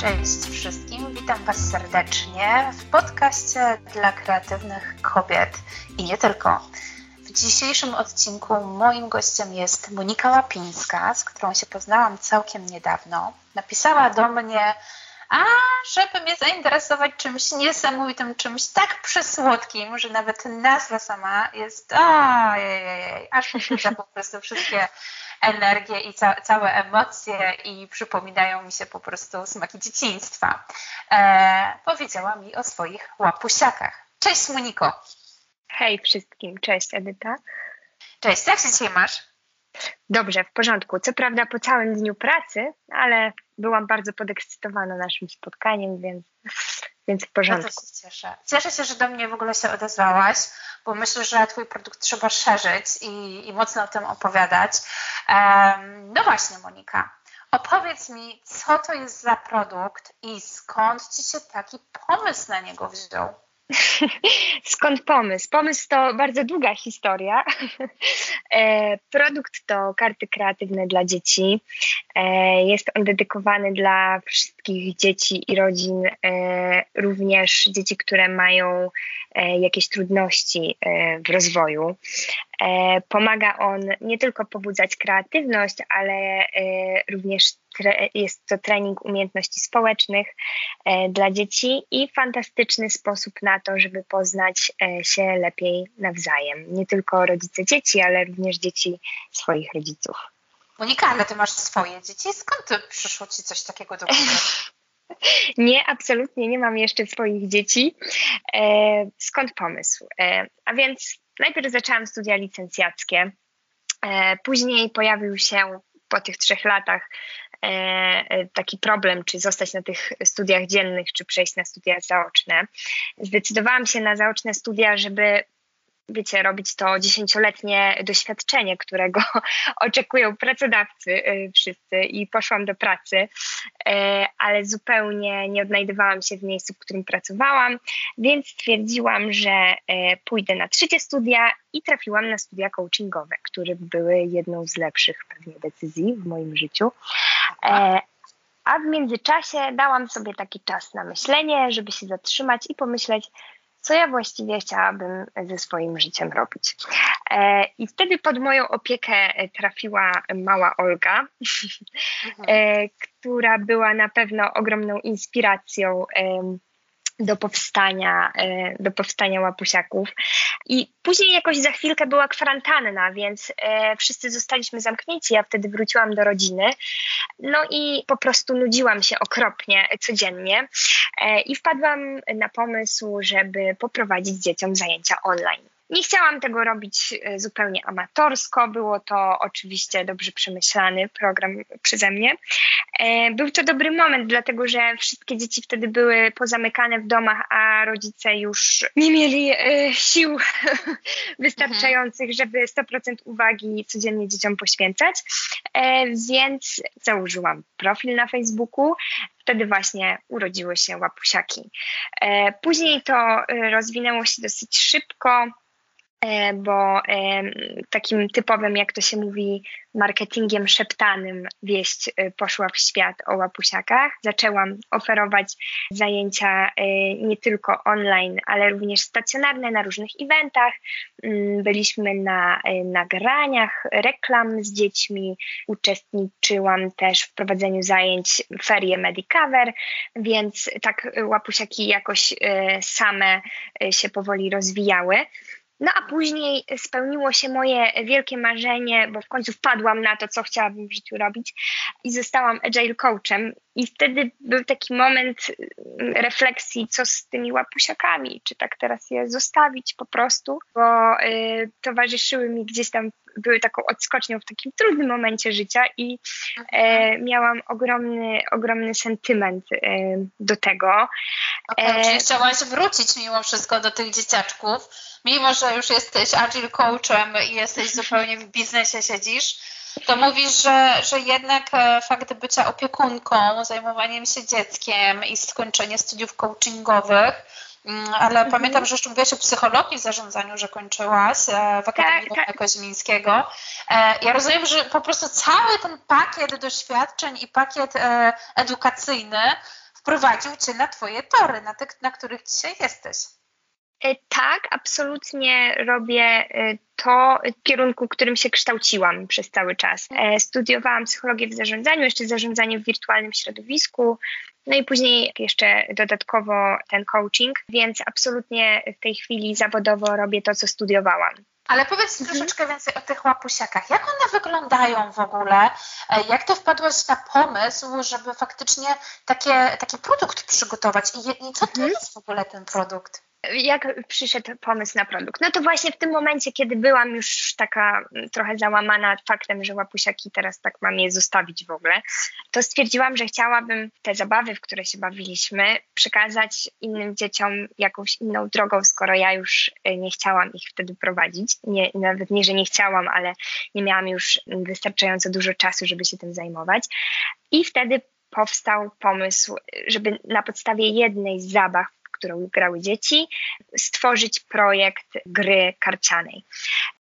Cześć wszystkim, witam Was serdecznie w podcaście dla kreatywnych kobiet i nie tylko. W dzisiejszym odcinku moim gościem jest Monika Łapińska, z którą się poznałam całkiem niedawno. Napisała do mnie, a żeby mnie zainteresować czymś niesamowitym, czymś tak przesłodkim, że nawet nazwa sama jest ojej, aż mi po prostu wszystkie energię i ca całe emocje i przypominają mi się po prostu smaki dzieciństwa. E, powiedziała mi o swoich łapusiakach. Cześć Moniko. Hej wszystkim, cześć Edyta. Cześć, jak się dzisiaj masz? Dobrze, w porządku. Co prawda po całym dniu pracy, ale byłam bardzo podekscytowana naszym spotkaniem, więc, więc w porządku. Bardzo się cieszę. Cieszę się, że do mnie w ogóle się odezwałaś, bo myślę, że Twój produkt trzeba szerzyć i, i mocno o tym opowiadać. Um, no właśnie, Monika. Opowiedz mi, co to jest za produkt i skąd Ci się taki pomysł na niego wziął? Skąd pomysł? Pomysł to bardzo długa historia. E, produkt to karty kreatywne dla dzieci. E, jest on dedykowany dla wszystkich dzieci i rodzin, e, również dzieci, które mają jakieś trudności w rozwoju. Pomaga on nie tylko pobudzać kreatywność, ale również jest to trening umiejętności społecznych e, dla dzieci i fantastyczny sposób na to, żeby poznać e, się lepiej nawzajem. Nie tylko rodzice dzieci, ale również dzieci swoich rodziców. Monika, ale ty masz swoje dzieci. Skąd przyszło ci coś takiego do głowy? Nie, absolutnie nie mam jeszcze swoich dzieci. E, skąd pomysł? A więc najpierw zaczęłam studia licencjackie. Później pojawił się po tych trzech latach taki problem, czy zostać na tych studiach dziennych, czy przejść na studia zaoczne. Zdecydowałam się na zaoczne studia, żeby wiecie, robić to dziesięcioletnie doświadczenie, którego oczekują pracodawcy y, wszyscy i poszłam do pracy, ale zupełnie nie odnajdywałam się w miejscu, w którym pracowałam, więc stwierdziłam, że pójdę na trzecie studia i trafiłam na studia coachingowe, które były jedną z lepszych pewnie decyzji w moim życiu. A w międzyczasie dałam sobie taki czas na myślenie, żeby się zatrzymać i pomyśleć, co ja właściwie chciałabym ze swoim życiem robić. E, I wtedy pod moją opiekę trafiła mała Olga, mhm. E, która była na pewno ogromną inspiracją do powstania, e, do powstania łapusiaków. I później jakoś za chwilkę była kwarantanna, więc e, wszyscy zostaliśmy zamknięci. Ja wtedy wróciłam do rodziny. No i po prostu nudziłam się okropnie codziennie e, i wpadłam na pomysł, żeby poprowadzić dzieciom zajęcia online. Nie chciałam tego robić e, zupełnie amatorsko, było to oczywiście dobrze przemyślany program przeze mnie. E, był to dobry moment, dlatego że wszystkie dzieci wtedy były pozamykane w domach, a rodzice już nie mieli e, sił wystarczających, żeby 100% uwagi codziennie dzieciom poświęcać. Więc założyłam profil na Facebooku, wtedy właśnie urodziły się łapusiaki. Później to rozwinęło się dosyć szybko. E, bo takim typowym, jak to się mówi, marketingiem szeptanym wieść e, poszła w świat o łapusiakach. Zaczęłam oferować zajęcia e, nie tylko online, ale również stacjonarne na różnych eventach. Mm, byliśmy na nagraniach reklam z dziećmi, uczestniczyłam też w prowadzeniu zajęć ferie Medicover, więc tak łapusiaki jakoś same się powoli rozwijały. No a później spełniło się moje wielkie marzenie, bo w końcu wpadłam na to, co chciałabym w życiu robić i zostałam agile coachem. I wtedy był taki moment mm, refleksji, co z tymi łapusiakami, czy tak teraz je zostawić po prostu, bo y, towarzyszyły mi gdzieś tam, były taką odskocznią w takim trudnym momencie życia i y, miałam ogromny, ogromny sentyment y, do tego. Okay, czyli chciałaś wrócić mimo wszystko do tych dzieciaczków mimo że już jesteś agile coachem i jesteś zupełnie w biznesie siedzisz, to mówisz, że, że jednak e, fakt bycia opiekunką, zajmowaniem się dzieckiem i skończenie studiów coachingowych, ale mhm. pamiętam, że jeszcze mówiłaś o psychologii w zarządzaniu, że kończyłaś e, w Akademii tak, tak. Koźmińskiego. E, ja rozumiem, że po prostu cały ten pakiet doświadczeń i pakiet edukacyjny wprowadził Cię na Twoje tory, na te, na których dzisiaj jesteś. E, tak, absolutnie robię e, to w kierunku, którym się kształciłam przez cały czas. E, studiowałam psychologię w zarządzaniu, jeszcze zarządzanie w wirtualnym środowisku, no i później jeszcze dodatkowo ten coaching, więc absolutnie w tej chwili zawodowo robię to, co studiowałam. Ale powiedz mhm. troszeczkę więcej o tych łapusiakach. Jak one wyglądają w ogóle? Jak to wpadłaś na pomysł, żeby faktycznie takie, taki produkt przygotować? I, i co to mhm. jest w ogóle ten produkt? Jak przyszedł pomysł na produkt? No to właśnie w tym momencie, kiedy byłam już taka mm, trochę załamana faktem, że łapusiaki teraz tak mam je zostawić w ogóle, to stwierdziłam, że chciałabym te zabawy, w które się bawiliśmy, przekazać innym dzieciom jakąś inną drogą, skoro ja już y, nie chciałam ich wtedy prowadzić. Nie, nawet nie, że nie chciałam, ale nie miałam już wystarczająco dużo czasu, żeby się tym zajmować. I wtedy powstał pomysł, żeby na podstawie jednej z zabaw, którą grały dzieci, stworzyć projekt gry karcianej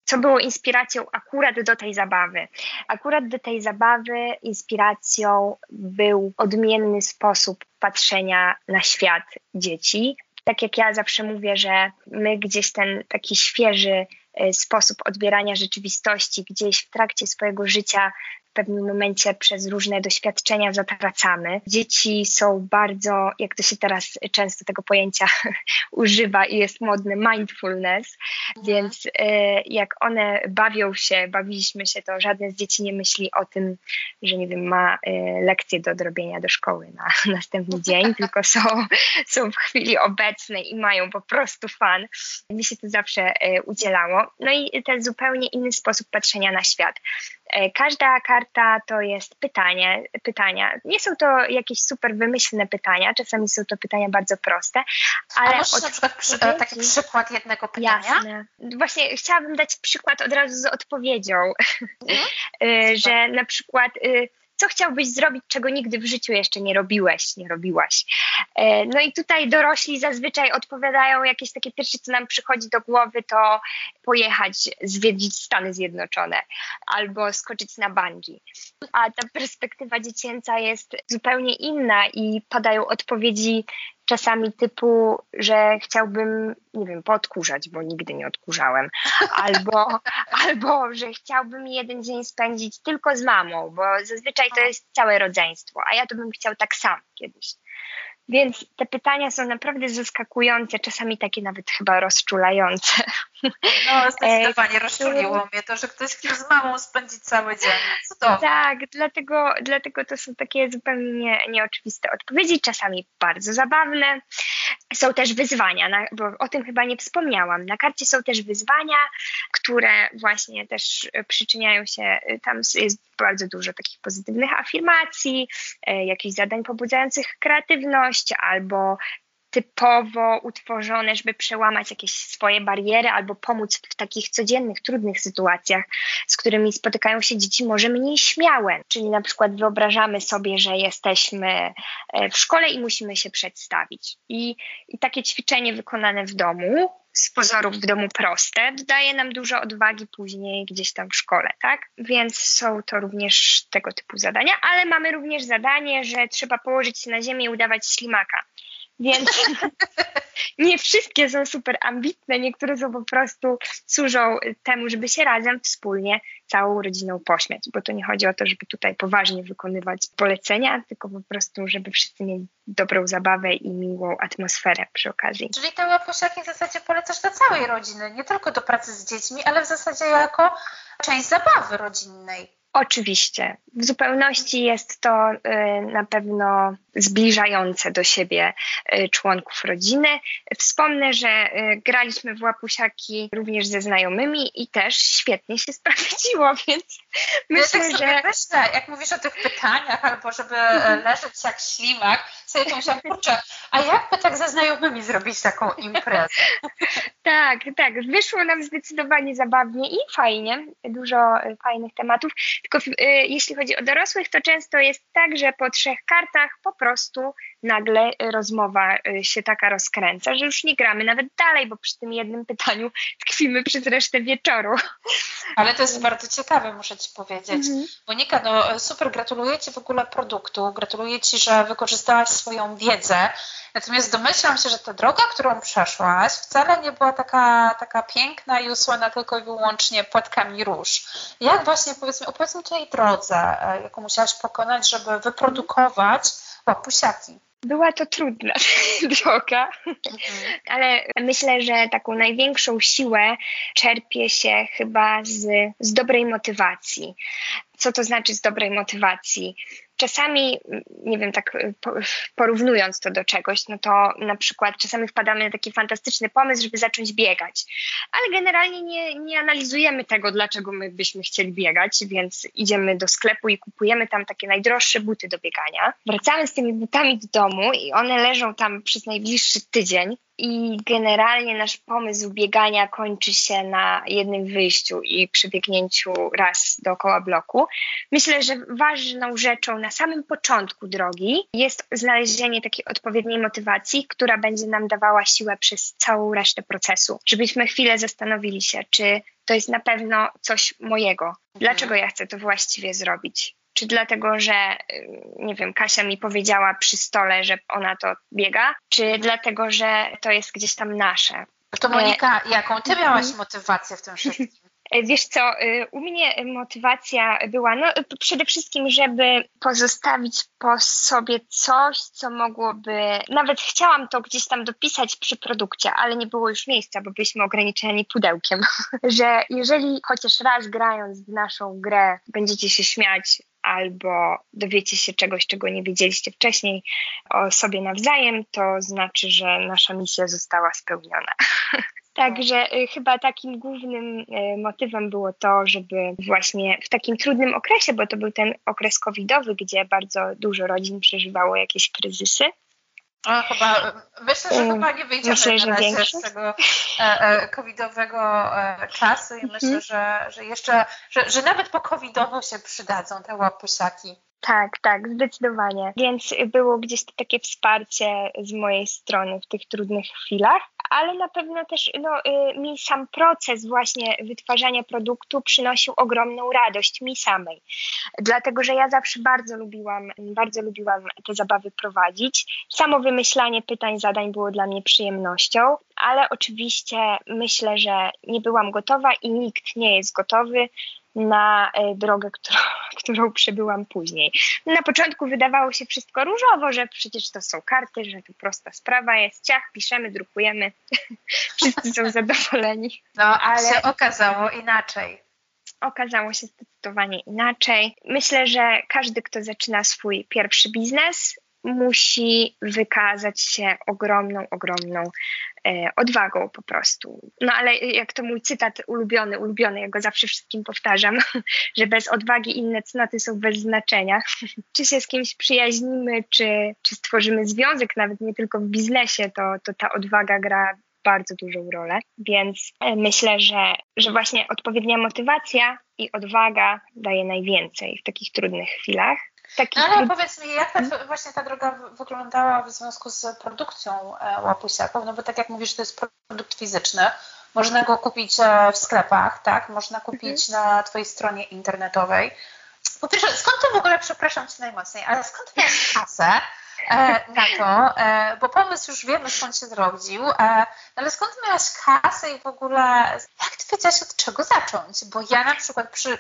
co było inspiracją akurat do tej zabawy. Akurat do tej zabawy inspiracją był odmienny sposób patrzenia na świat dzieci. Tak jak ja zawsze mówię, że my gdzieś ten taki świeży e, sposób odbierania rzeczywistości gdzieś w trakcie swojego życia pewnym momencie przez różne doświadczenia zatracamy. Dzieci są bardzo, jak to się teraz często tego pojęcia używa i jest modny, mindfulness, mhm. więc e, jak one bawią się, bawiliśmy się, to żadne z dzieci nie myśli o tym, że nie wiem, ma e, lekcje do odrobienia do szkoły na następny dzień, tylko są, są w chwili obecnej i mają po prostu fan. Mi się to zawsze e, udzielało. No i ten zupełnie inny sposób patrzenia na świat. Każda karta to jest pytanie, pytania. Nie są to jakieś super wymyślne pytania, czasami są to pytania bardzo proste, ale. A możesz na przykład przy, taki przykład jednego pytania? Jasne. Właśnie chciałabym dać przykład od razu z odpowiedzią, mhm. że na przykład y, co chciałbyś zrobić, czego nigdy w życiu jeszcze nie robiłeś, nie robiłaś. E, no i tutaj dorośli zazwyczaj odpowiadają jakieś takie pierwsze, co nam przychodzi do głowy, to pojechać, zwiedzić Stany Zjednoczone albo skoczyć na bungee. A ta perspektywa dziecięca jest zupełnie inna i padają odpowiedzi czasami typu, że chciałbym, nie wiem, podkurzać, bo nigdy nie odkurzałem, albo, albo że chciałbym jeden dzień spędzić tylko z mamą, bo zazwyczaj to jest całe rodzeństwo, a ja to bym chciał tak sam kiedyś. Więc te pytania są naprawdę zaskakujące, czasami takie nawet chyba rozczulające. No, zdecydowanie rozczuliło mnie to, że ktoś chce z mamą spędzić cały dzień. Cudownie. Tak, dlatego, dlatego to są takie zupełnie nie, nieoczywiste odpowiedzi, czasami bardzo zabawne. Są też wyzwania, bo o tym chyba nie wspomniałam. Na karcie są też wyzwania, które właśnie też przyczyniają się, tam jest bardzo dużo takich pozytywnych afirmacji, e, jakichś zadań pobudzających kreatywność albo typowo utworzone, żeby przełamać jakieś swoje bariery albo pomóc w takich codziennych, trudnych sytuacjach, z którymi spotykają się dzieci może mniej śmiałe. Czyli na przykład wyobrażamy sobie, że jesteśmy e, w szkole i musimy się przedstawić. I, i takie ćwiczenie wykonane w domu z pozorów w domu proste, dodaje nam dużo odwagi później gdzieś tam w szkole, tak? Więc są to również tego typu zadania, ale mamy również zadanie, że trzeba położyć się na ziemię i udawać ślimaka. Więc nie wszystkie są super ambitne, niektóre są po prostu służą temu, żeby się razem wspólnie całą rodziną pośmiać, bo to nie chodzi o to, żeby tutaj poważnie wykonywać polecenia, tylko po prostu, żeby wszyscy mieli dobrą zabawę i miłą atmosferę przy okazji. Czyli te łaposiaki w zasadzie polecasz dla całej rodziny, nie tylko do pracy z dziećmi, ale w zasadzie jako część zabawy rodzinnej. Oczywiście. W zupełności jest to y, na pewno zbliżające do siebie y, członków rodziny. Wspomnę, że y, graliśmy w łapusiaki również ze znajomymi i też świetnie się sprawdziło, więc myślę, ja tak że... Myślę, jak mówisz o tych pytaniach albo żeby mhm. leżeć jak ślimak, sobie pomyślałam, kurczę, a jakby tak ze znajomymi zrobić taką imprezę? tak, tak. Wyszło nam zdecydowanie zabawnie i fajnie. Dużo fajnych tematów. Tylko y, jeśli chodzi o dorosłych, to często jest tak, że po trzech kartach po prostu nagle rozmowa y, się taka rozkręca, że już nie gramy nawet dalej, bo przy tym jednym pytaniu tkwimy przez resztę wieczoru. Ale to jest bardzo ciekawe, muszę Ci powiedzieć. Mhm. Monika, no super, gratuluję Ci w ogóle produktu, gratuluję Ci, że wykorzystałaś swoją wiedzę, natomiast domyślam się, że ta droga, którą przeszłaś, wcale nie była taka, taka piękna i usłana tylko i wyłącznie płatkami róż. Jak właśnie, powiedzmy, opowiedz mi tej drodze, e, jaką musiałaś pokonać, żeby wyprodukować łapusiaki? Była to trudna droga, mhm. ale myślę, że taką największą siłę czerpie się chyba z, z dobrej motywacji. Co to znaczy z dobrej motywacji? Czasami, nie wiem, tak y, porównując to do czegoś, no to na przykład czasami wpadamy na taki fantastyczny pomysł, żeby zacząć biegać, ale generalnie nie, nie analizujemy tego, dlaczego my byśmy chcieli biegać, więc idziemy do sklepu i kupujemy tam takie najdroższe buty do biegania. Wracamy z tymi butami do domu i one leżą tam przez najbliższy tydzień i generalnie nasz pomysł biegania kończy się na jednym wyjściu i przebiegnięciu raz dookoła bloku. Myślę, że ważną rzeczą na samym początku drogi jest znalezienie takiej odpowiedniej motywacji, która będzie nam dawała siłę przez całą resztę procesu. Żebyśmy chwilę zastanowili się, czy to jest na pewno coś mojego. Dlaczego ja chcę to właściwie zrobić? Czy dlatego, że y, nie wiem, Kasia mi powiedziała przy stole, że ona to biega, czy dlatego, że to jest gdzieś tam nasze. To Monika, jaką ty miałaś mhm. motywację w tym wszystkim? E, wiesz co, y, u mnie motywacja była no, przede wszystkim, żeby pozostawić po sobie coś, co mogłoby. Nawet chciałam to gdzieś tam dopisać przy produkcie, ale nie było już miejsca, bo byliśmy ograniczeni pudełkiem. Że jeżeli chociaż raz grając w naszą grę będziecie się śmiać, albo dowiecie się czegoś, czego nie wiedzieliście wcześniej o sobie nawzajem, to znaczy, że nasza misja została spełniona. Także y, chyba takim głównym y, motywem było to, żeby właśnie w takim trudnym okresie, bo to był ten okres covidowy, gdzie bardzo dużo rodzin przeżywało jakieś kryzysy, a chyba, myślę, że chyba nie wyjdziemy myślę, że z tego e, e, covidowego e, czasu i myślę, mhm. że, że jeszcze, że, że nawet po covidowo się przydadzą te łapusiaki. Tak, tak, zdecydowanie. Więc było gdzieś to takie wsparcie z mojej strony w tych trudnych chwilach, ale na pewno też no, y, mi sam proces właśnie wytwarzania produktu przynosił ogromną radość mi samej. Dlatego, że ja zawsze bardzo lubiłam, bardzo lubiłam te zabawy prowadzić. Samo wymyślanie pytań, zadań było dla mnie przyjemnością, ale oczywiście myślę, że nie byłam gotowa i nikt nie jest gotowy na e, drogę, którą, którą przebyłam później. Na początku wydawało się wszystko różowo, że przecież to są karty, że to prosta sprawa jest, ciach, piszemy, drukujemy, wszyscy są zadowoleni. No, ale się okazało inaczej. Okazało się zdecydowanie inaczej. Myślę, że każdy, kto zaczyna swój pierwszy biznes, musi wykazać się ogromną, ogromną e, odwagą po prostu. No ale jak to mój cytat ulubiony, ulubiony, ja go zawsze wszystkim powtarzam, że bez odwagi inne cnoty są bez znaczenia. czy się z kimś przyjaźnimy, czy, czy stworzymy związek, nawet nie tylko w biznesie, to, to ta odwaga gra bardzo dużą rolę, więc e, myślę, że, że właśnie odpowiednia motywacja i odwaga daje najwięcej w takich trudnych chwilach. Taki... No ale powiedz mi, jak ta, właśnie ta droga wyglądała w związku z produkcją e, łapusiaków? No bo tak jak mówisz, to jest produkt fizyczny. Można go kupić e, w sklepach, tak? Można kupić mhm. na Twojej stronie internetowej. Po pierwsze, skąd ty w ogóle, przepraszam Cię najmocniej, ale skąd masz kasę E, na to, bo pomysł już wiemy skąd się zrodził, e, ale skąd miałaś kasę i w ogóle wiedziałaś od czego zacząć? Bo ja na przykład przy,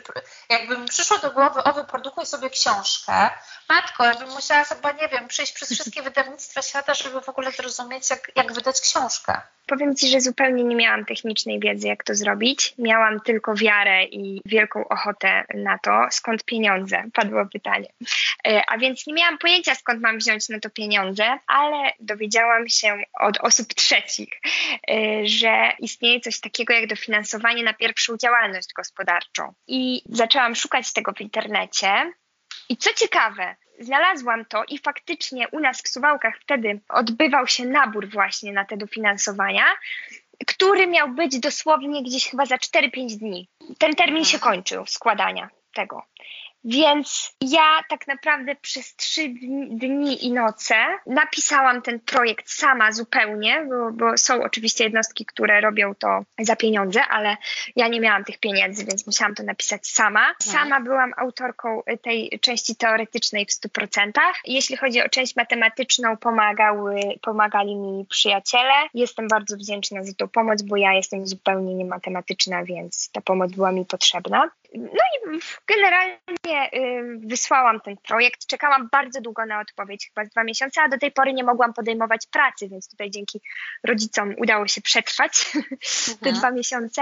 jakbym przyszło do głowy, o wyprodukuj sobie książkę, matko, ja bym musiała chyba, nie wiem, przejść przez wszystkie wydawnictwa świata, żeby w ogóle zrozumieć jak, jak wydać książkę. Powiem Ci, że zupełnie nie miałam technicznej wiedzy, jak to zrobić. Miałam tylko wiarę i wielką ochotę na to, skąd pieniądze, padło pytanie. A więc nie miałam pojęcia, skąd mam wziąć na to pieniądze, ale dowiedziałam się od osób trzecich, y, że istnieje coś takiego jak dofinansowanie na pierwszą działalność gospodarczą. I zaczęłam szukać tego w internecie. I co ciekawe, znalazłam to i faktycznie u nas w Suwałkach wtedy odbywał się nabór właśnie na te dofinansowania, który miał być dosłownie gdzieś chyba za 4-5 dni. Ten termin się kończył składania. tego. Więc ja tak naprawdę przez trzy dni i noce napisałam ten projekt sama zupełnie, bo, bo, są oczywiście jednostki, które robią to za pieniądze, ale ja nie miałam tych pieniędzy, więc musiałam to napisać sama. Mhm. Sama byłam autorką tej części teoretycznej w 100%. Jeśli chodzi o część matematyczną, pomagały, pomagali mi przyjaciele. Jestem bardzo wdzięczna za tą pomoc, bo ja jestem zupełnie niematematyczna, więc ta pomoc była mi potrzebna. No i generalnie wysłałam ten projekt. Czekałam bardzo długo na odpowiedź, chyba dwa miesiące, a do tej pory nie mogłam podejmować pracy, więc tutaj dzięki rodzicom udało się przetrwać mhm. te dwa miesiące.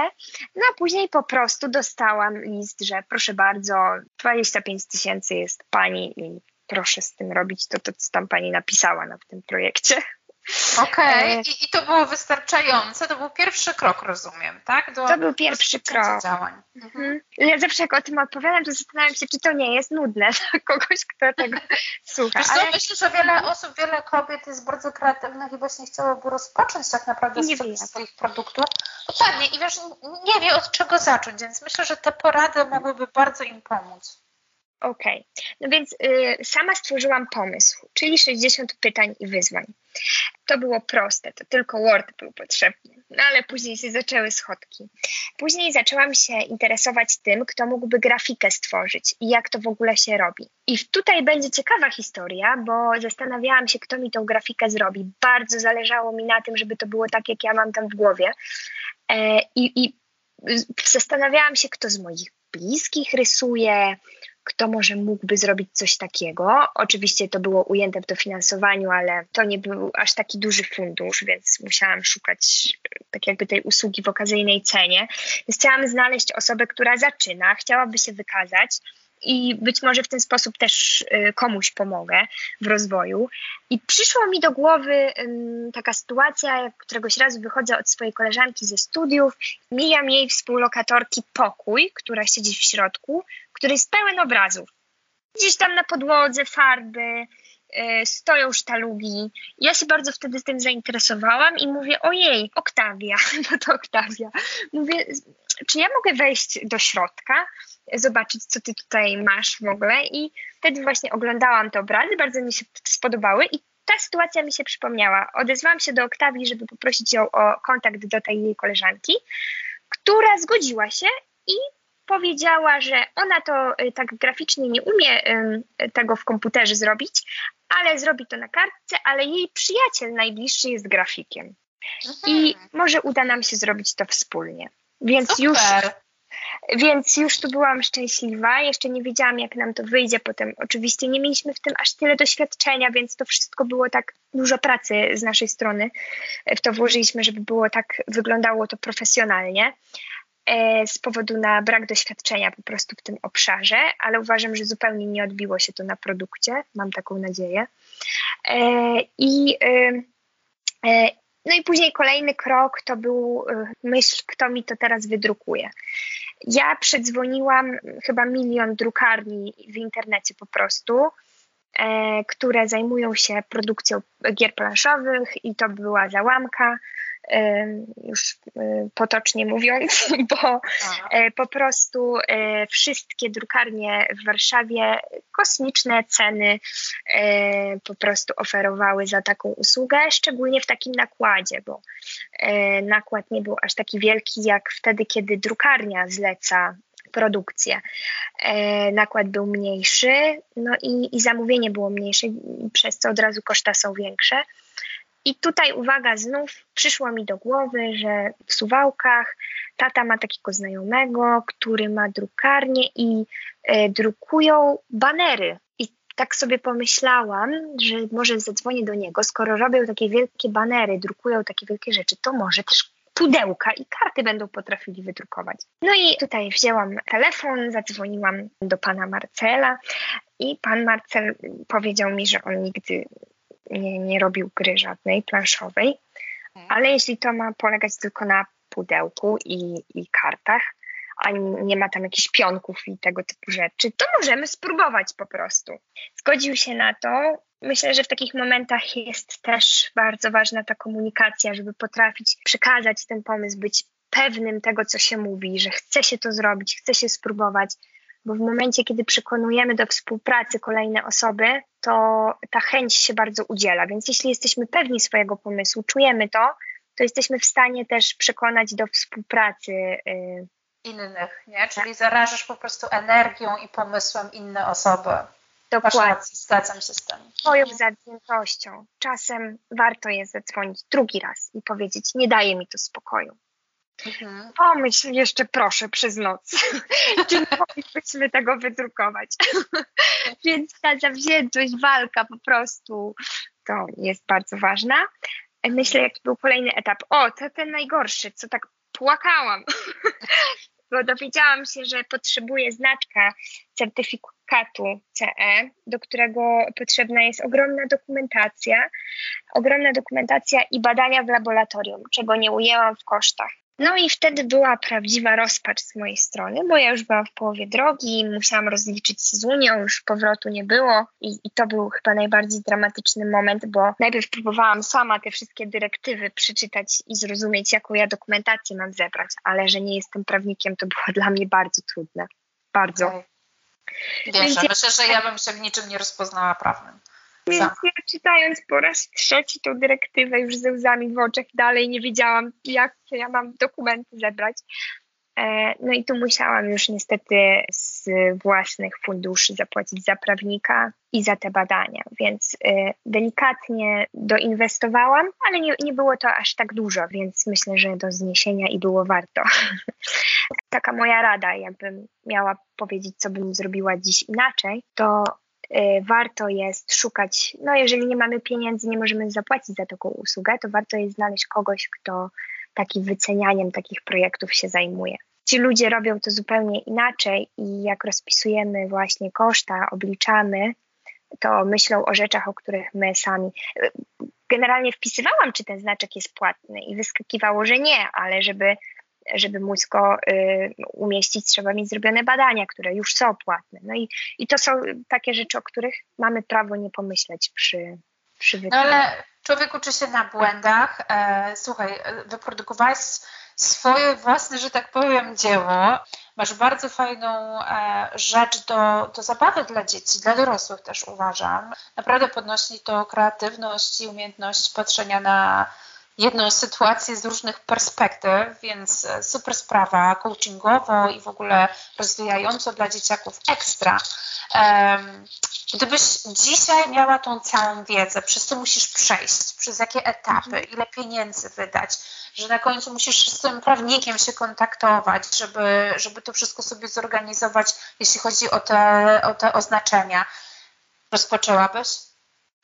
No a później po prostu dostałam list, że proszę bardzo, 25 tysięcy jest pani i proszę z tym robić to, to co tam pani napisała na tym projekcie. Okej, okay. E, I, I, to było wystarczające. To był pierwszy krok, rozumiem, tak? Do, to był pierwszy krok. Działań. Mhm. Ja zawsze jak o tym opowiadam, to zastanawiam się, czy to nie jest nudne dla kogoś, kto tego słucha. Wiesz Ale... myślę, że wiele osób, wiele kobiet jest bardzo kreatywnych i właśnie chciałoby rozpocząć tak naprawdę sprzedaż swoich produktów. Dokładnie. I wiesz, nie wie od czego zacząć, więc myślę, że te porady mogłyby bardzo im pomóc. Okej, okay. no więc y, sama stworzyłam pomysł, czyli 60 pytań i wyzwań. To było proste, to tylko Word był potrzebny, no ale później się zaczęły schodki. Później zaczęłam się interesować tym, kto mógłby grafikę stworzyć i jak to w ogóle się robi. I tutaj będzie ciekawa historia, bo zastanawiałam się, kto mi tą grafikę zrobi. Bardzo zależało mi na tym, żeby to było tak, jak ja mam tam w głowie. E, i, I zastanawiałam się, kto z moich bliskich rysuje, kto może mógłby zrobić coś takiego. Oczywiście to było ujęte w dofinansowaniu, ale to nie był aż taki duży fundusz, więc musiałam szukać tak jakby tej usługi w okazyjnej cenie. Więc chciałam znaleźć osobę, która zaczyna, chciałaby się wykazać i być może w ten sposób też y, komuś pomogę w rozwoju. I przyszła mi do głowy taka sytuacja, jak któregoś razu wychodzę od swojej koleżanki ze studiów, mijam jej współlokatorki pokój, która siedzi w środku, który jest pełen obrazów. Gdzieś tam na podłodze farby, y, stoją sztalugi. Ja się bardzo wtedy tym zainteresowałam i mówię, ojej, Oktawia, no to Oktawia. Mówię, czy ja mogę wejść do środka, zobaczyć, co ty tutaj masz w ogóle? I wtedy właśnie oglądałam te obrazy, bardzo mi się spodobały i ta sytuacja mi się przypomniała. Odezwałam się do Oktawii, żeby poprosić ją o kontakt do tej jej koleżanki, która zgodziła się i powiedziała, że ona to y, tak graficznie nie umie tego w komputerze zrobić, ale zrobi to na kartce, ale jej przyjaciel najbliższy jest grafikiem. I może uda nam się zrobić to wspólnie. Więc Super. już więc już tu byłam szczęśliwa, jeszcze nie wiedziałam, jak nam to wyjdzie potem. Oczywiście nie mieliśmy w tym aż tyle doświadczenia, więc to wszystko było tak dużo pracy z naszej strony. W to włożyliśmy, żeby było tak, wyglądało to profesjonalnie. E, z powodu na brak doświadczenia po prostu w tym obszarze, ale uważam, że zupełnie nie odbiło się to na produkcie, mam taką nadzieję. E, I, e, no i później kolejny krok to był myśl, kto mi to teraz wydrukuje. Ja przedzwoniłam chyba milion drukarni w internecie po prostu, które zajmują się produkcją gier planszowych i to była załamka już potocznie mówiąc, bo e, po prostu e, wszystkie drukarnie w Warszawie kosmiczne ceny e, po prostu oferowały za taką usługę, szczególnie w takim nakładzie, bo nakład nie był aż taki wielki jak wtedy, kiedy drukarnia zleca produkcję. nakład był mniejszy, no i, i zamówienie było mniejsze, przez co od razu koszta są większe. I tutaj uwaga, znów przyszło mi do głowy, że w Suwałkach tata ma takiego znajomego, który ma drukarnię i e, drukują banery. I tak sobie pomyślałam, że może zadzwonię do niego, skoro robią takie wielkie banery, drukują takie wielkie rzeczy, to może też pudełka i karty będą potrafili wydrukować. No i tutaj wzięłam telefon, zadzwoniłam do pana Marcela i pan Marcel powiedział mi, że on nigdy nie, nie robił gry żadnej planszowej, mhm. ale jeśli to ma polegać tylko na pudełku i, i kartach, a nie ma tam jakichś pionków i tego typu rzeczy, to możemy spróbować po prostu. Zgodził się na to. Myślę, że w takich momentach jest też bardzo ważna ta komunikacja, żeby potrafić przekazać ten pomysł, być pewnym tego, co się mówi, że chce się to zrobić, chce się spróbować, bo w momencie, kiedy przekonujemy do współpracy kolejne osoby, to ta chęć się bardzo udziela. Więc jeśli jesteśmy pewni swojego pomysłu, czujemy to, to jesteśmy w stanie też przekonać do współpracy y, innych, nie? Czyli zarażasz po prostu energią i pomysłem inne osoby. Dokładnie. Zgadzam się z tym. Twoją zawziętością. Czasem warto jest zadzwonić drugi raz i powiedzieć, nie daje mi to spokoju. Mhm. Pomyśl jeszcze proszę przez noc, czy moglibyśmy tego wydrukować. Więc ta zawziętość, walka po prostu to jest bardzo ważna. Myślę, jaki był kolejny etap. O, to ten najgorszy, co tak płakałam, bo dowiedziałam się, że potrzebuję znaczka certyfikatu CE, do którego potrzebna jest ogromna dokumentacja, ogromna dokumentacja i badania w laboratorium, czego nie ujęłam w kosztach. No i wtedy była prawdziwa rozpacz z mojej strony, bo ja już byłam w połowie drogi, musiałam rozliczyć się z Unią, już powrotu nie było i, i to był chyba najbardziej dramatyczny moment, bo najpierw próbowałam sama te wszystkie dyrektywy przeczytać i zrozumieć, jaką ja dokumentację mam zebrać, ale że nie jestem prawnikiem, to było dla mnie bardzo trudne. Bardzo. Okay. Wiesz, myślę, że ja bym się w niczym nie rozpoznała prawnym. Więc ja czytając po raz trzeci tą dyrektywę już ze łzami w oczach dalej nie wiedziałam, jak ja mam dokumenty zebrać. E, no i tu musiałam już niestety z własnych funduszy zapłacić za prawnika i za te badania, więc e, delikatnie doinwestowałam, ale nie, nie było to aż tak dużo, więc myślę, że do zniesienia i było warto. Taka moja rada, jakbym miała powiedzieć, co bym zrobiła dziś inaczej, to warto jest szukać, no jeżeli nie mamy pieniędzy, nie możemy zapłacić za taką usługę, to warto jest znaleźć kogoś, kto takim wycenianiem takich projektów się zajmuje. Ci ludzie robią to zupełnie inaczej i jak rozpisujemy właśnie koszta, obliczamy, to myślą o rzeczach, o których my sami. Generalnie wpisywałam, czy ten znaczek jest płatny i wyskakiwało, że nie, ale żeby żeby móc go y, umieścić, trzeba mieć zrobione badania, które już są płatne. No i, i to są takie rzeczy, o których mamy prawo nie pomyśleć przy, przy No ale człowiek uczy się na błędach. E, słuchaj, wyprodukowałeś swoje własne, że tak powiem, dzieło. Masz bardzo fajną e, rzecz do, do zabawy dla dzieci, dla dorosłych też uważam. Naprawdę podnosi to kreatywność i umiejętność patrzenia na jedną sytuację z różnych perspektyw, więc e, super sprawa, coachingowo i w ogóle rozwijająco dla dzieciaków ekstra. Gdybyś dzisiaj miała tą całą wiedzę, przez co musisz przejść, przez jakie etapy, mhm. ile pieniędzy wydać, że na końcu musisz z tym prawnikiem się kontaktować, żeby, żeby to wszystko sobie zorganizować, jeśli chodzi o te, o te oznaczenia, rozpoczęłabyś?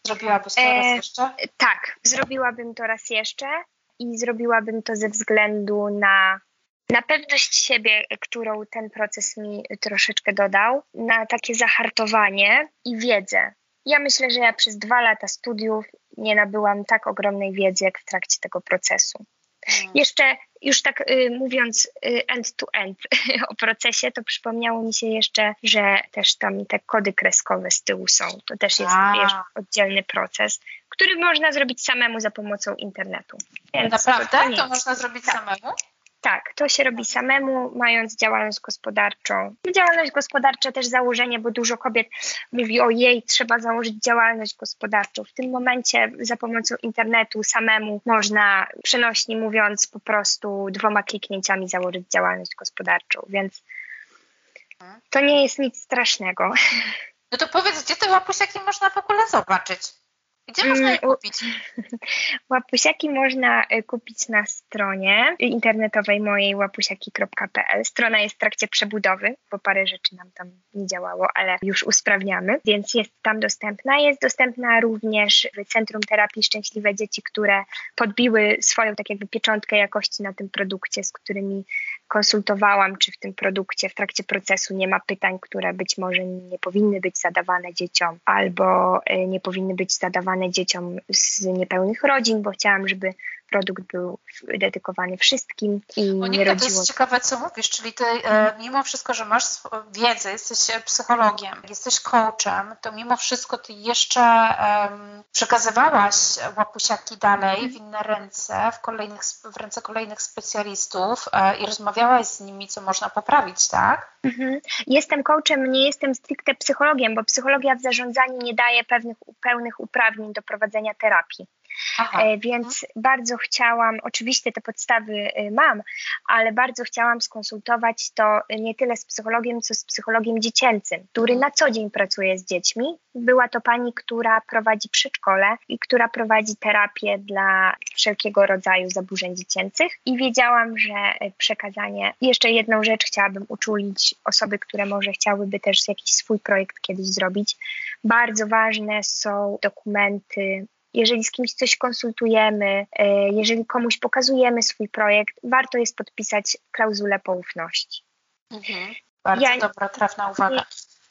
Zrobiłabyś to e, raz jeszcze? Tak, zrobiłabym to raz jeszcze i zrobiłabym to ze względu na, na pewność siebie, którą ten proces mi troszeczkę dodał, na takie zahartowanie i wiedzę. Ja myślę, że ja przez dwa lata studiów nie nabyłam tak ogromnej wiedzy, jak w trakcie tego procesu. Hmm. Jeszcze już tak y, mówiąc y, end to end o procesie, to przypomniało mi się jeszcze, że też tam te kody kreskowe z tyłu są. To też jest wiesz, oddzielny proces, który można zrobić samemu za pomocą internetu. Więc Naprawdę? To, to, to można zrobić tak. samemu? Tak, to się robi samemu, mając działalność gospodarczą. Działalność gospodarcza też założenie, bo dużo kobiet mówi o jej, trzeba założyć działalność gospodarczą. W tym momencie za pomocą internetu samemu można, przenośnie mówiąc, po prostu dwoma kliknięciami założyć działalność gospodarczą, więc to nie jest nic strasznego. No to powiedz, gdzie te łapusiaki można w ogóle zobaczyć? Gdzie można je mm, kupić? Łapusiaki można y, kupić na stronie internetowej mojej łapusiaki.pl. Strona jest w trakcie przebudowy, bo parę rzeczy nam tam nie działało, ale już usprawniamy, więc jest tam dostępna. Jest dostępna również w Centrum Terapii Szczęśliwe Dzieci, które podbiły swoją tak jakby pieczątkę jakości na tym produkcie, z którymi konsultowałam, czy w tym produkcie w trakcie procesu nie ma pytań, które być może nie powinny być zadawane dzieciom, albo y, nie powinny być zadawane dzieciom z niepełnych rodzin, bo chciałam, żeby produkt był dedykowany wszystkim i nie rodziło... to jest ciekawe, co mówisz, czyli ty e, mimo wszystko, że masz wiedzę, jesteś psychologiem, jesteś coachem, to mimo wszystko ty jeszcze um, przekazywałaś łapusiaki dalej w inne ręce, w, kolejnych, w ręce kolejnych specjalistów e, i rozmawiałaś z nimi, co można poprawić, tak? Mhm. Jestem coachem, nie jestem stricte psychologiem, bo psychologia w zarządzaniu nie daje pewnych pełnych uprawnień do prowadzenia terapii. Aha. E, więc bardzo chciałam, oczywiście te podstawy y, mam, ale bardzo chciałam skonsultować to nie tyle z psychologiem, co z psychologiem dziecięcym, który na co dzień pracuje z dziećmi. Była to pani, która prowadzi przedszkole i która prowadzi terapię dla wszelkiego rodzaju zaburzeń dziecięcych i wiedziałam, że y, przekazanie, jeszcze jedną rzecz chciałabym uczulić osoby, które może chciałyby też jakiś swój projekt kiedyś zrobić. Bardzo ważne są dokumenty jeżeli z kimś coś konsultujemy, e, jeżeli komuś pokazujemy swój projekt, warto jest podpisać klauzulę poufności. Mhm. Bardzo ja dobra, trafna uwaga.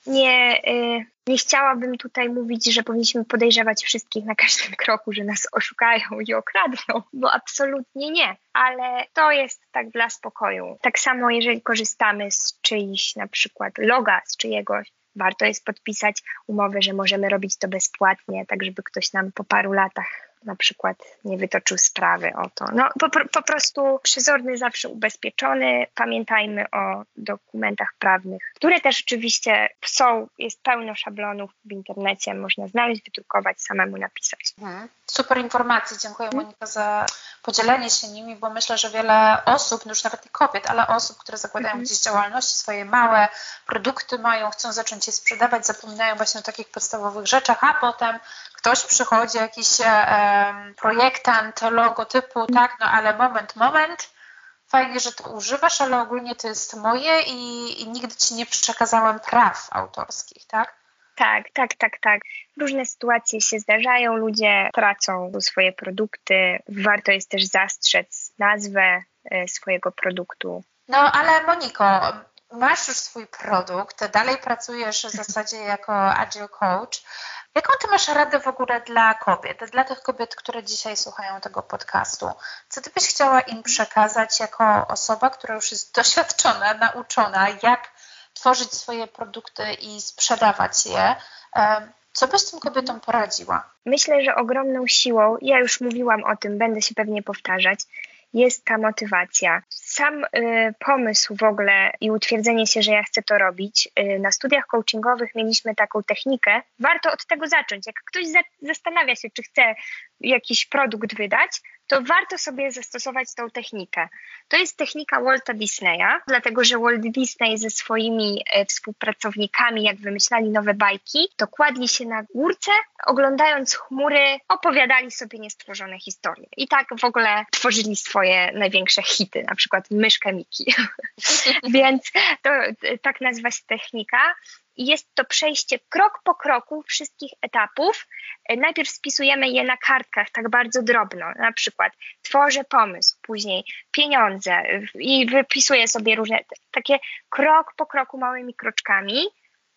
Nie, nie, e, nie chciałabym tutaj mówić, że powinniśmy podejrzewać wszystkich na każdym kroku, że nas oszukają i okradną, bo absolutnie nie. Ale to jest tak dla spokoju. Tak samo, jeżeli korzystamy z czyichś na przykład loga, z czyjegoś, warto jest podpisać umowę, że możemy robić to bezpłatnie, tak żeby ktoś nam po paru latach na przykład nie wytoczył sprawy o to. No po, po prostu przezorny zawsze ubezpieczony. Pamiętajmy o dokumentach prawnych, które też oczywiście są, jest pełno szablonów w internecie, można znaleźć, wydrukować, samemu napisać. Mhm. Super informacje, dziękuję Monika za podzielenie się nimi, bo myślę, że wiele osób, no już nawet nie kobiet, ale osób, które zakładają mhm. gdzieś działalności, swoje małe produkty mają, chcą zacząć je sprzedawać, zapominają właśnie o takich podstawowych rzeczach, a potem ktoś przychodzi, jakiś e, projektant logotypu, tak, no ale moment, moment, fajnie, że to używasz, ale ogólnie to jest moje i, i nigdy ci nie przekazałem praw autorskich, tak? Tak, tak, tak, tak. Różne sytuacje się zdarzają, ludzie tracą swoje produkty. Warto jest też zastrzec nazwę e, swojego produktu. No ale Moniko, masz już swój produkt, dalej pracujesz w zasadzie jako agile coach. Jaką ty masz radę w ogóle dla kobiet, dla tych kobiet, które dzisiaj słuchają tego podcastu? Co ty byś chciała im przekazać jako osoba, która już jest doświadczona, nauczona, jak tworzyć swoje produkty i sprzedawać je? Co byś tym kobietom poradziła? Myślę, że ogromną siłą, ja już mówiłam o tym, będę się pewnie powtarzać, jest ta motywacja. Sam y, pomysł w ogóle i utwierdzenie się, że ja chcę to robić. Y, na studiach coachingowych mieliśmy taką technikę. Warto od tego zacząć. Jak ktoś za, zastanawia się, czy chce jakiś produkt wydać, to warto sobie zastosować tą technikę. To jest technika Walta Disneya, dlatego że Walt Disney ze swoimi e, współpracownikami, jak wymyślali nowe bajki, to kładli się na górce, oglądając chmury, opowiadali sobie niestworzone historie. I tak w ogóle tworzyli swoje największe hity, na przykład Myszkę Miki. Więc to tak nazywa się technika i jest to przejście krok po kroku wszystkich etapów. E, najpierw spisujemy je na kartkach tak bardzo drobno, na przykład tworzę pomysł, później pieniądze i wypisuję sobie różne takie krok po kroku małymi kroczkami,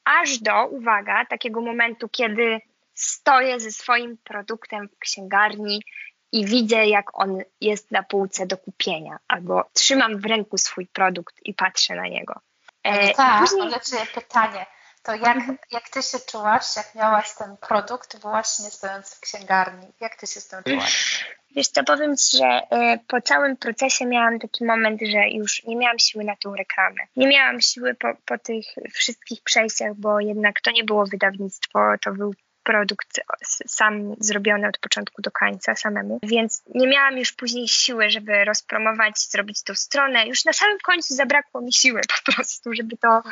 aż do, uwaga, takiego momentu, kiedy stoję ze swoim produktem w księgarni i widzę, jak on jest na półce do kupienia, albo trzymam w ręku swój produkt i patrzę na niego. E, tak, później... ale pytanie, to jak, mhm. jak ty się czułaś, jak miałaś ten produkt właśnie stojąc w księgarni? Jak ty się z tym czułaś? Wiesz co, powiem Ci, że y, po całym procesie miałam taki moment, że już nie miałam siły na tą reklamę. Nie miałam siły po, po tych wszystkich przejściach, bo jednak to nie było wydawnictwo, to był produkt sam zrobiony od początku do końca samemu, więc nie miałam już później siły, żeby rozpromować, zrobić tą stronę. Już na samym końcu zabrakło mi siły po prostu, żeby to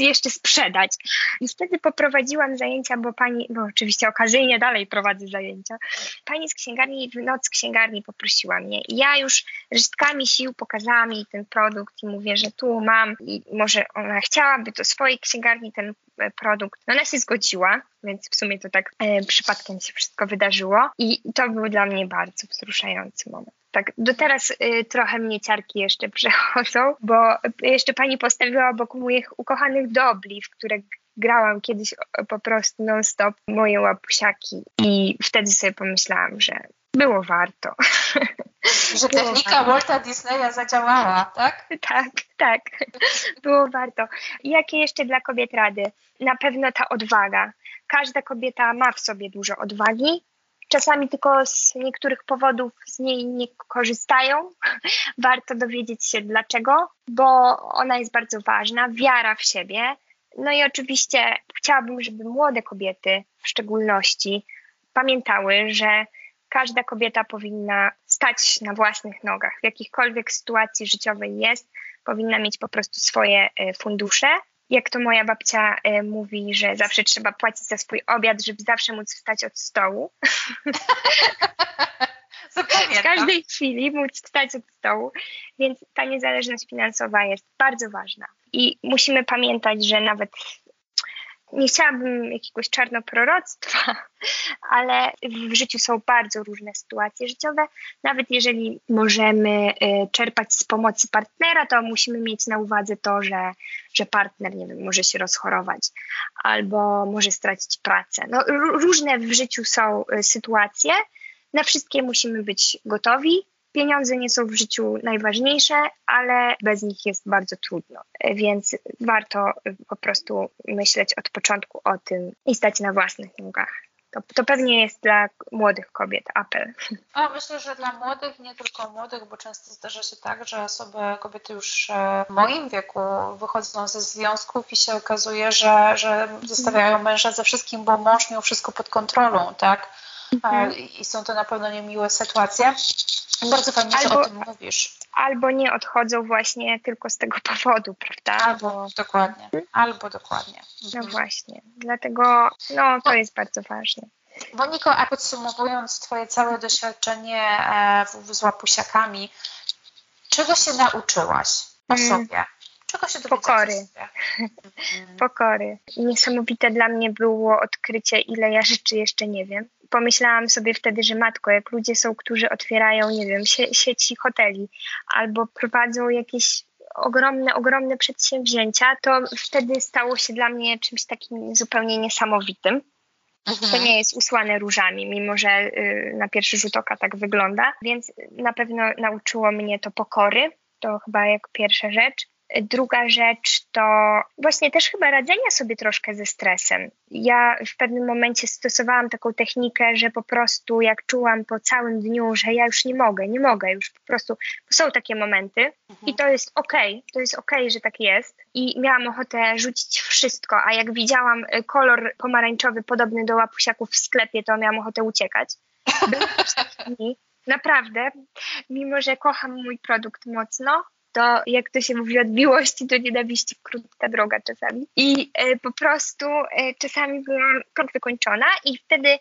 jeszcze sprzedać. I wtedy poprowadziłam zajęcia, bo pani, bo oczywiście okazyjnie dalej prowadzę zajęcia. Pani z księgarni, w noc księgarni poprosiła mnie. I ja już resztkami sił pokazałam jej ten produkt i mówię, że tu mam i może ona chciałaby do swojej księgarni ten produkt. No ona się zgodziła, więc w sumie to tak e, przypadkiem się wszystko wydarzyło i to był dla mnie bardzo wzruszający moment. Tak, do teraz y, trochę mnie ciarki jeszcze przechodzą, bo jeszcze pani postawiła obok moich ukochanych dobli, w które grałam kiedyś po prostu non-stop moje łapusiaki i wtedy sobie pomyślałam, że było warto. Że technika Walta Disneya zadziałała, tak? Tak, tak. Było warto. Jakie jeszcze dla kobiet rady? Na pewno ta odwaga. Każda kobieta ma w sobie dużo odwagi. Czasami tylko z niektórych powodów z niej nie korzystają. Warto dowiedzieć się dlaczego, bo ona jest bardzo ważna. Wiara w siebie. No i oczywiście chciałabym, żeby młode kobiety w szczególności pamiętały, że każda kobieta powinna stać na własnych nogach. W jakichkolwiek sytuacji życiowej jest, powinna mieć po prostu swoje e, fundusze. Jak to moja babcia e, mówi, że zawsze trzeba płacić za swój obiad, żeby zawsze móc wstać od stołu. w każdej chwili móc wstać od stołu, więc ta niezależność finansowa jest bardzo ważna. I musimy pamiętać, że nawet nie chciałabym jakiegoś czarnoproroctwa, ale w życiu są bardzo różne sytuacje życiowe. Nawet jeżeli możemy y, czerpać z pomocy partnera, to musimy mieć na uwadze to, że, że partner, nie wiem, może się rozchorować albo może stracić pracę. No, różne w życiu są y, sytuacje. Na wszystkie musimy być gotowi, Pieniądze nie są w życiu najważniejsze, ale bez nich jest bardzo trudno, więc warto po prostu myśleć od początku o tym i stać na własnych nogach. To, to pewnie jest dla młodych kobiet apel. A myślę, że dla młodych, nie tylko młodych, bo często zdarza się tak, że osoby, kobiety już e, w moim wieku wychodzą ze związków i się okazuje, że, że zostawiają męża ze wszystkim, bo mąż miał wszystko pod kontrolą, tak? Mhm. I są to na pewno niemiłe sytuacje. Bardzo fajnie, albo, że o tym mówisz. Albo nie odchodzą właśnie tylko z tego powodu, prawda? Albo dokładnie, albo dokładnie. No mhm. właśnie, dlatego no, to jest bardzo ważne. Moniko, a podsumowując Twoje całe doświadczenie e, z łapusiakami, czego się nauczyłaś o mm. sobie? Czego się Pokory. Pokory. Niesamowite dla mnie było odkrycie, ile ja rzeczy jeszcze nie wiem pomyślałam sobie wtedy, że matko, jak ludzie są, którzy otwierają, nie wiem, sie sieci hoteli albo prowadzą jakieś ogromne, ogromne przedsięwzięcia, to wtedy stało się dla mnie czymś takim zupełnie niesamowitym. Mhm. To nie jest usłane różami, mimo że y, na pierwszy rzut oka tak wygląda, więc na pewno nauczyło mnie to pokory. To chyba jako pierwsza rzecz. Druga rzecz to właśnie też chyba radzenia sobie troszkę ze stresem. Ja w pewnym momencie stosowałam taką technikę, że po prostu jak czułam po całym dniu, że ja już nie mogę, nie mogę już po prostu, są takie momenty mhm. i to jest okej, okay, to jest okej, okay, że tak jest i miałam ochotę rzucić wszystko, a jak widziałam y, kolor pomarańczowy podobny do łapusiaków w sklepie, to miałam ochotę uciekać. Też takie dni, naprawdę, mimo że kocham mój produkt mocno, to jak to się mówi, od miłości do nienawiści krótka droga czasami. I e, po prostu e, czasami byłam tak wykończona i wtedy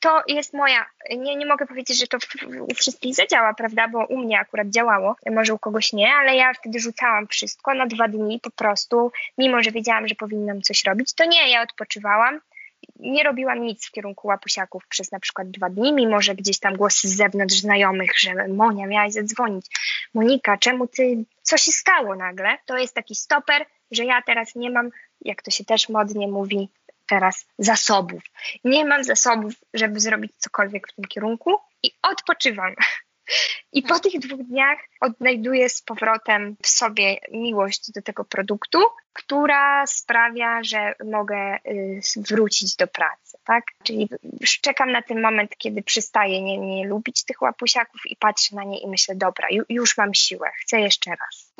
to jest moja, nie, nie mogę powiedzieć, że to u wszystkich zadziała, prawda, bo u mnie akurat działało, może u kogoś nie, ale ja wtedy rzucałam wszystko na dwa dni po prostu, mimo że wiedziałam, że powinnam coś robić, to nie, ja odpoczywałam, nie robiłam nic w kierunku łapusiaków przez na przykład dwa dni, mimo że gdzieś tam głosy z zewnątrz znajomych, że Monia, miałaś zadzwonić. Monika, czemu ty, co się stało nagle? To jest taki stoper, że ja teraz nie mam, jak to się też modnie mówi, teraz zasobów. Nie mam zasobów, żeby zrobić cokolwiek w tym kierunku i odpoczywam. I po tych dwóch dniach odnajduję z powrotem w sobie miłość do tego produktu, która sprawia, że mogę y, wrócić do pracy, tak? Czyli czekam na ten moment, kiedy przestaję nie, nie lubić tych łapusiaków i patrzę na nie i myślę, dobra, już mam siłę, chcę jeszcze raz.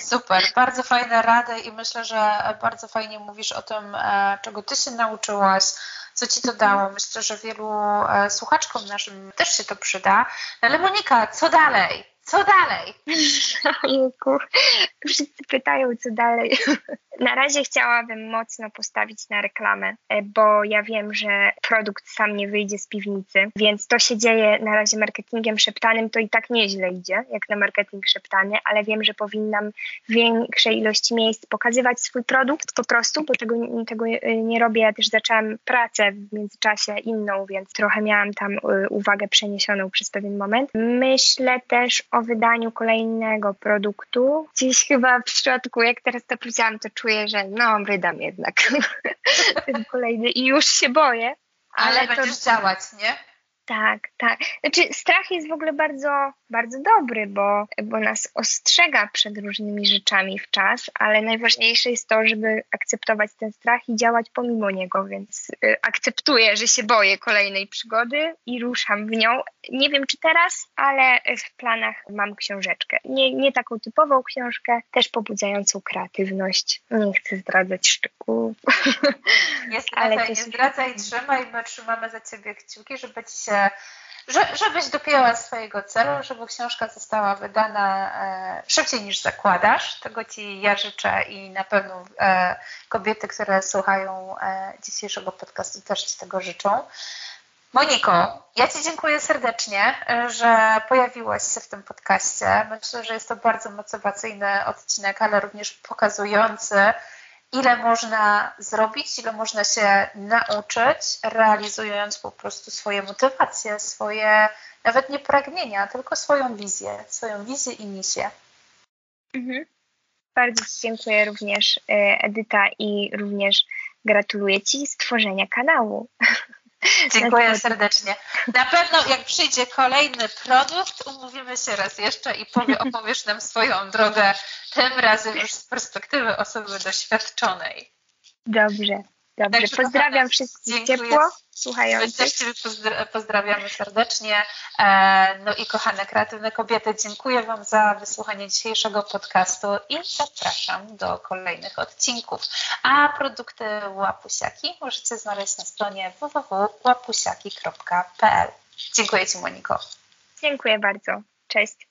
Super, bardzo fajne rady i myślę, że bardzo fajnie mówisz o tym, e, czego ty się nauczyłaś, co ci to dało. Myślę, że wielu e, słuchaczkom naszym też się to przyda. Ale Monika, co dalej? Co dalej? Wszyscy pytają, co dalej. Na razie chciałabym mocno postawić na reklamę, e, bo ja wiem, że produkt sam nie wyjdzie z piwnicy, więc to się dzieje na razie marketingiem szeptanym, to i tak nieźle idzie, jak na marketing szeptany, ale wiem, że powinnam w większej ilości miejsc pokazywać swój produkt po prostu, bo tego, tego e, nie robię. Ja też zaczęłam pracę w międzyczasie inną, więc trochę miałam tam e, uwagę przeniesioną przez pewien moment. Myślę też o wydaniu kolejnego produktu. Gdzieś chyba w środku, jak teraz to powiedziałam, to czuję, że no, wydam jednak ten kolejny i już się boję. Ale, ale będziesz to... działać, nie? Tak, tak. Znaczy strach jest w ogóle bardzo, bardzo dobry, bo, bo nas ostrzega przed różnymi rzeczami w czas, ale najważniejsze jest to, żeby akceptować ten strach i działać pomimo niego, więc y, akceptuję, że się boję kolejnej przygody i ruszam w nią. Nie wiem czy teraz, ale w planach mam książeczkę. Nie, nie taką typową książkę, też pobudzającą kreatywność. Nie chcę zdradzać szczegółów. Nie zdradzaj, ale nie zdradzaj, trzymaj, my trzymamy za Ciebie kciuki, żeby Ci się że, żebyś dopięła swojego celu, żeby książka została wydana e, szybciej niż zakładasz. Tego Ci ja życzę i na pewno e, kobiety, które słuchają e, dzisiejszego podcastu też Ci tego życzą. Moniko, ja Ci dziękuję serdecznie, że pojawiłaś się w tym podcaście. Myślę, że jest to bardzo motywacyjny odcinek, ale również pokazujący, ile można zrobić, ile można się nauczyć, realizując po prostu swoje motywacje, swoje nawet nie pragnienia, tylko swoją wizję, swoją wizję i misję. Mhm. Bardzo Ci dziękuję również, e, Edyta, i również gratuluję Ci stworzenia kanału. Dziękuję serdecznie. Na pewno jak przyjdzie kolejny produkt, umówimy się raz jeszcze i powie, opowiesz nam swoją drogę, tym razem już z perspektywy osoby doświadczonej. Dobrze, dobrze. Także Pozdrawiam wszystkich dziękuję. ciepło słuchających. Też Ciebie pozdrawiamy serdecznie. E, no i kochane kreatywne kobiety, dziękuję Wam za wysłuchanie dzisiejszego podcastu i zapraszam do kolejnych odcinków. A produkty Łapusiaki możecie znaleźć na stronie www.łapusiaki.pl. Dziękuję Ci Moniko. Dziękuję bardzo. Cześć.